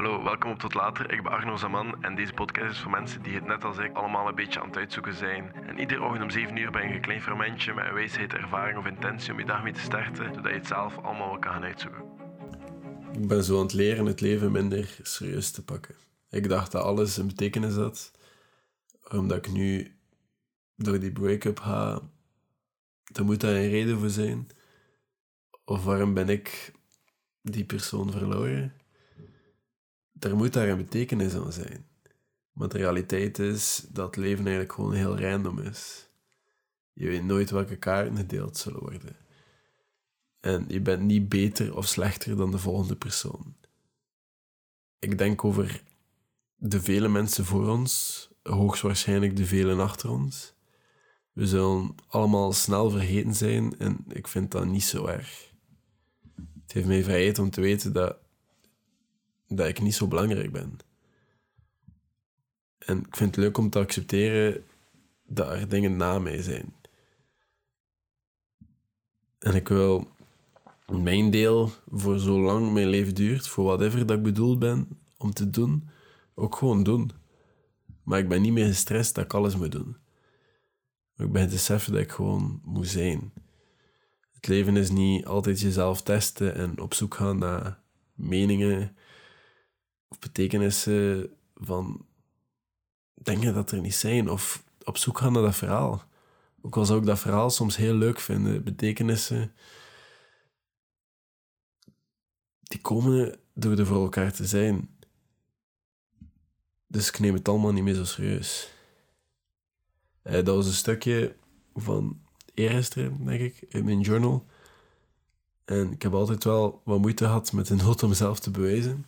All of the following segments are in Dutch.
Hallo, welkom op Tot Later. Ik ben Arno Zaman en deze podcast is voor mensen die het net als ik allemaal een beetje aan het uitzoeken zijn. En iedere ochtend om 7 uur ben je een klein fermentje met een wijsheid, ervaring of intentie om je dag mee te starten, zodat je het zelf allemaal wel kan gaan uitzoeken. Ik ben zo aan het leren het leven minder serieus te pakken. Ik dacht dat alles een betekenis had, omdat ik nu door die break-up ga, er moet daar een reden voor zijn. Of waarom ben ik die persoon verloren? Er moet daar een betekenis aan zijn. Maar de realiteit is dat leven eigenlijk gewoon heel random is. Je weet nooit welke kaarten gedeeld zullen worden. En je bent niet beter of slechter dan de volgende persoon. Ik denk over de vele mensen voor ons, hoogstwaarschijnlijk de velen achter ons. We zullen allemaal snel vergeten zijn en ik vind dat niet zo erg. Het heeft mij vrijheid om te weten dat, dat ik niet zo belangrijk ben. En ik vind het leuk om te accepteren dat er dingen na mij zijn. En ik wil mijn deel, voor zolang mijn leven duurt, voor whatever dat ik bedoeld ben om te doen, ook gewoon doen. Maar ik ben niet meer gestrest dat ik alles moet doen. ik ben te beseffen dat ik gewoon moet zijn. Het leven is niet altijd jezelf testen en op zoek gaan naar meningen betekenissen van dingen dat er niet zijn. Of op zoek gaan naar dat verhaal. Ook al zou ik dat verhaal soms heel leuk vinden, betekenissen die komen door er voor elkaar te zijn. Dus ik neem het allemaal niet meer zo serieus. Uh, dat was een stukje van eergisteren, denk ik, in mijn journal. En ik heb altijd wel wat moeite gehad met de nood om mezelf te bewijzen.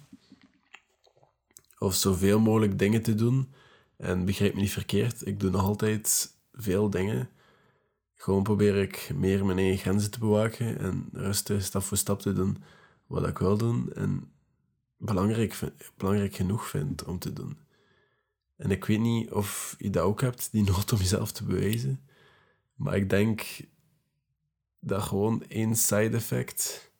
Of zoveel mogelijk dingen te doen. En begrijp me niet verkeerd, ik doe nog altijd veel dingen. Gewoon probeer ik meer mijn eigen grenzen te bewaken en rustig stap voor stap te doen wat ik wil doen en belangrijk, belangrijk genoeg vind om te doen. En ik weet niet of je dat ook hebt, die nood om jezelf te bewijzen. Maar ik denk dat gewoon één side effect.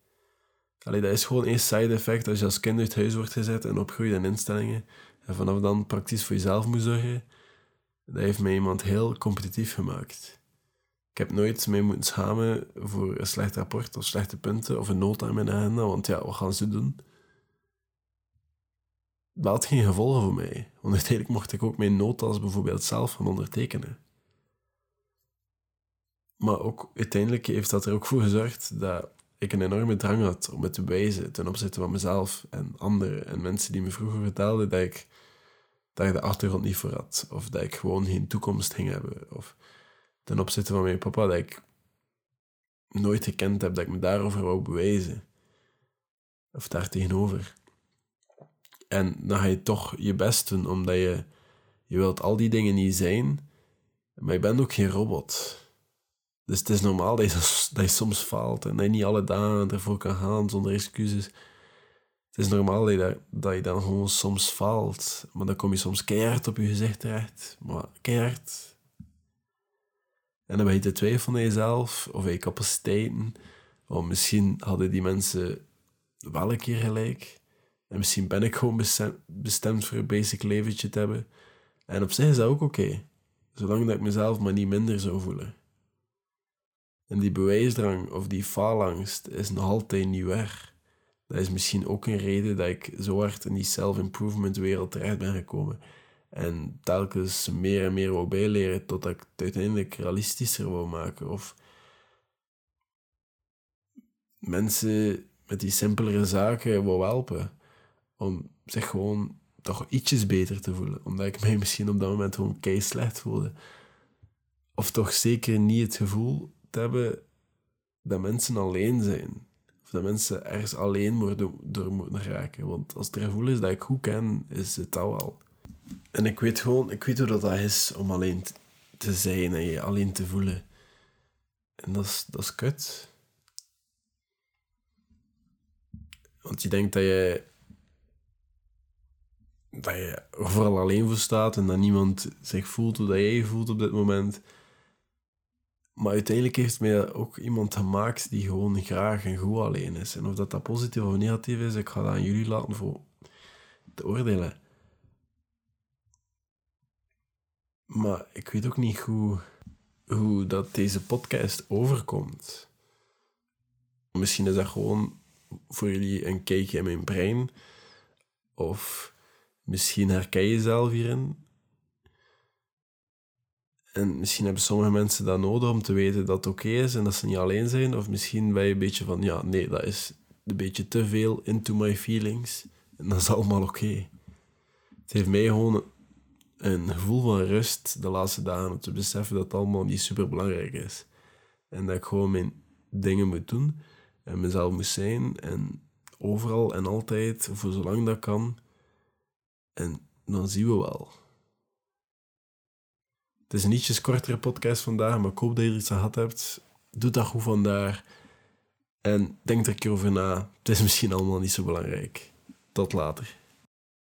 Allee, dat is gewoon één side effect als je als kind uit huis wordt gezet en opgroeit in instellingen. En vanaf dan praktisch voor jezelf moet zorgen. Dat heeft mij iemand heel competitief gemaakt. Ik heb nooit mee moeten schamen voor een slecht rapport of slechte punten of een nota in mijn agenda, want ja, wat gaan ze doen? Dat had geen gevolgen voor mij, want uiteindelijk mocht ik ook mijn notas bijvoorbeeld zelf gaan ondertekenen. Maar ook uiteindelijk heeft dat er ook voor gezorgd dat ik een enorme drang had om het te wijzen ten opzichte van mezelf en anderen en mensen die me vroeger vertelden dat ik daar de achtergrond niet voor had, of dat ik gewoon geen toekomst ging hebben, of ten opzichte van mijn papa dat ik nooit gekend heb, dat ik me daarover wou bewijzen. Of daar tegenover. En dan ga je toch je best doen, omdat je, je wilt al die dingen niet zijn, maar je bent ook geen robot. Dus het is normaal dat je, soms faalt en dat je niet alle dagen ervoor kan gaan zonder excuses. Het is normaal dat je, dat dan gewoon soms faalt, maar dan kom je soms keihard op je gezicht terecht. Maar keihard, en dan ben je te twijfelen aan jezelf of aan je capaciteiten. Of misschien hadden die mensen wel een keer gelijk. En misschien ben ik gewoon bestemd voor een basic leventje te hebben. En op zich is dat ook oké. Zolang dat ik mezelf maar niet minder zou voelen. En die bewijsdrang of die faalangst is nog altijd niet weg. Dat is misschien ook een reden dat ik zo hard in die self-improvement wereld terecht ben gekomen. En telkens meer en meer wou bijleren totdat ik het uiteindelijk realistischer wou maken. Of mensen met die simpelere zaken wou helpen. Om zich gewoon toch ietsjes beter te voelen. Omdat ik mij misschien op dat moment gewoon kei slecht voelde. Of toch zeker niet het gevoel te hebben dat mensen alleen zijn. Of dat mensen ergens alleen door moeten raken. Want als het gevoel is dat ik goed ken, is het al wel. En ik weet gewoon, ik weet hoe dat is om alleen te zijn en je alleen te voelen. En dat is, dat is kut. Want je denkt dat je, dat je overal alleen voor staat en dat niemand zich voelt hoe dat jij je voelt op dit moment. Maar uiteindelijk heeft mij ook iemand gemaakt die gewoon graag en goed alleen is. En of dat, dat positief of negatief is, ik ga dat aan jullie laten voor te oordelen. Maar ik weet ook niet hoe, hoe dat deze podcast overkomt. Misschien is dat gewoon voor jullie een kijkje in mijn brein. Of misschien herken je jezelf hierin. En misschien hebben sommige mensen dat nodig om te weten dat het oké is en dat ze niet alleen zijn. Of misschien ben je een beetje van, ja, nee, dat is een beetje te veel into my feelings. En dat is allemaal oké. Het heeft mij gewoon een gevoel van rust de laatste dagen om te beseffen dat het allemaal niet super belangrijk is. En dat ik gewoon mijn dingen moet doen en mezelf moet zijn en overal en altijd, voor zolang dat kan. En dan zien we wel. Het is een ietsjes kortere podcast vandaag, maar ik hoop dat je er iets gehad hebt. Doe dat goed vandaag. En denk er een keer over na. Het is misschien allemaal niet zo belangrijk. Tot later.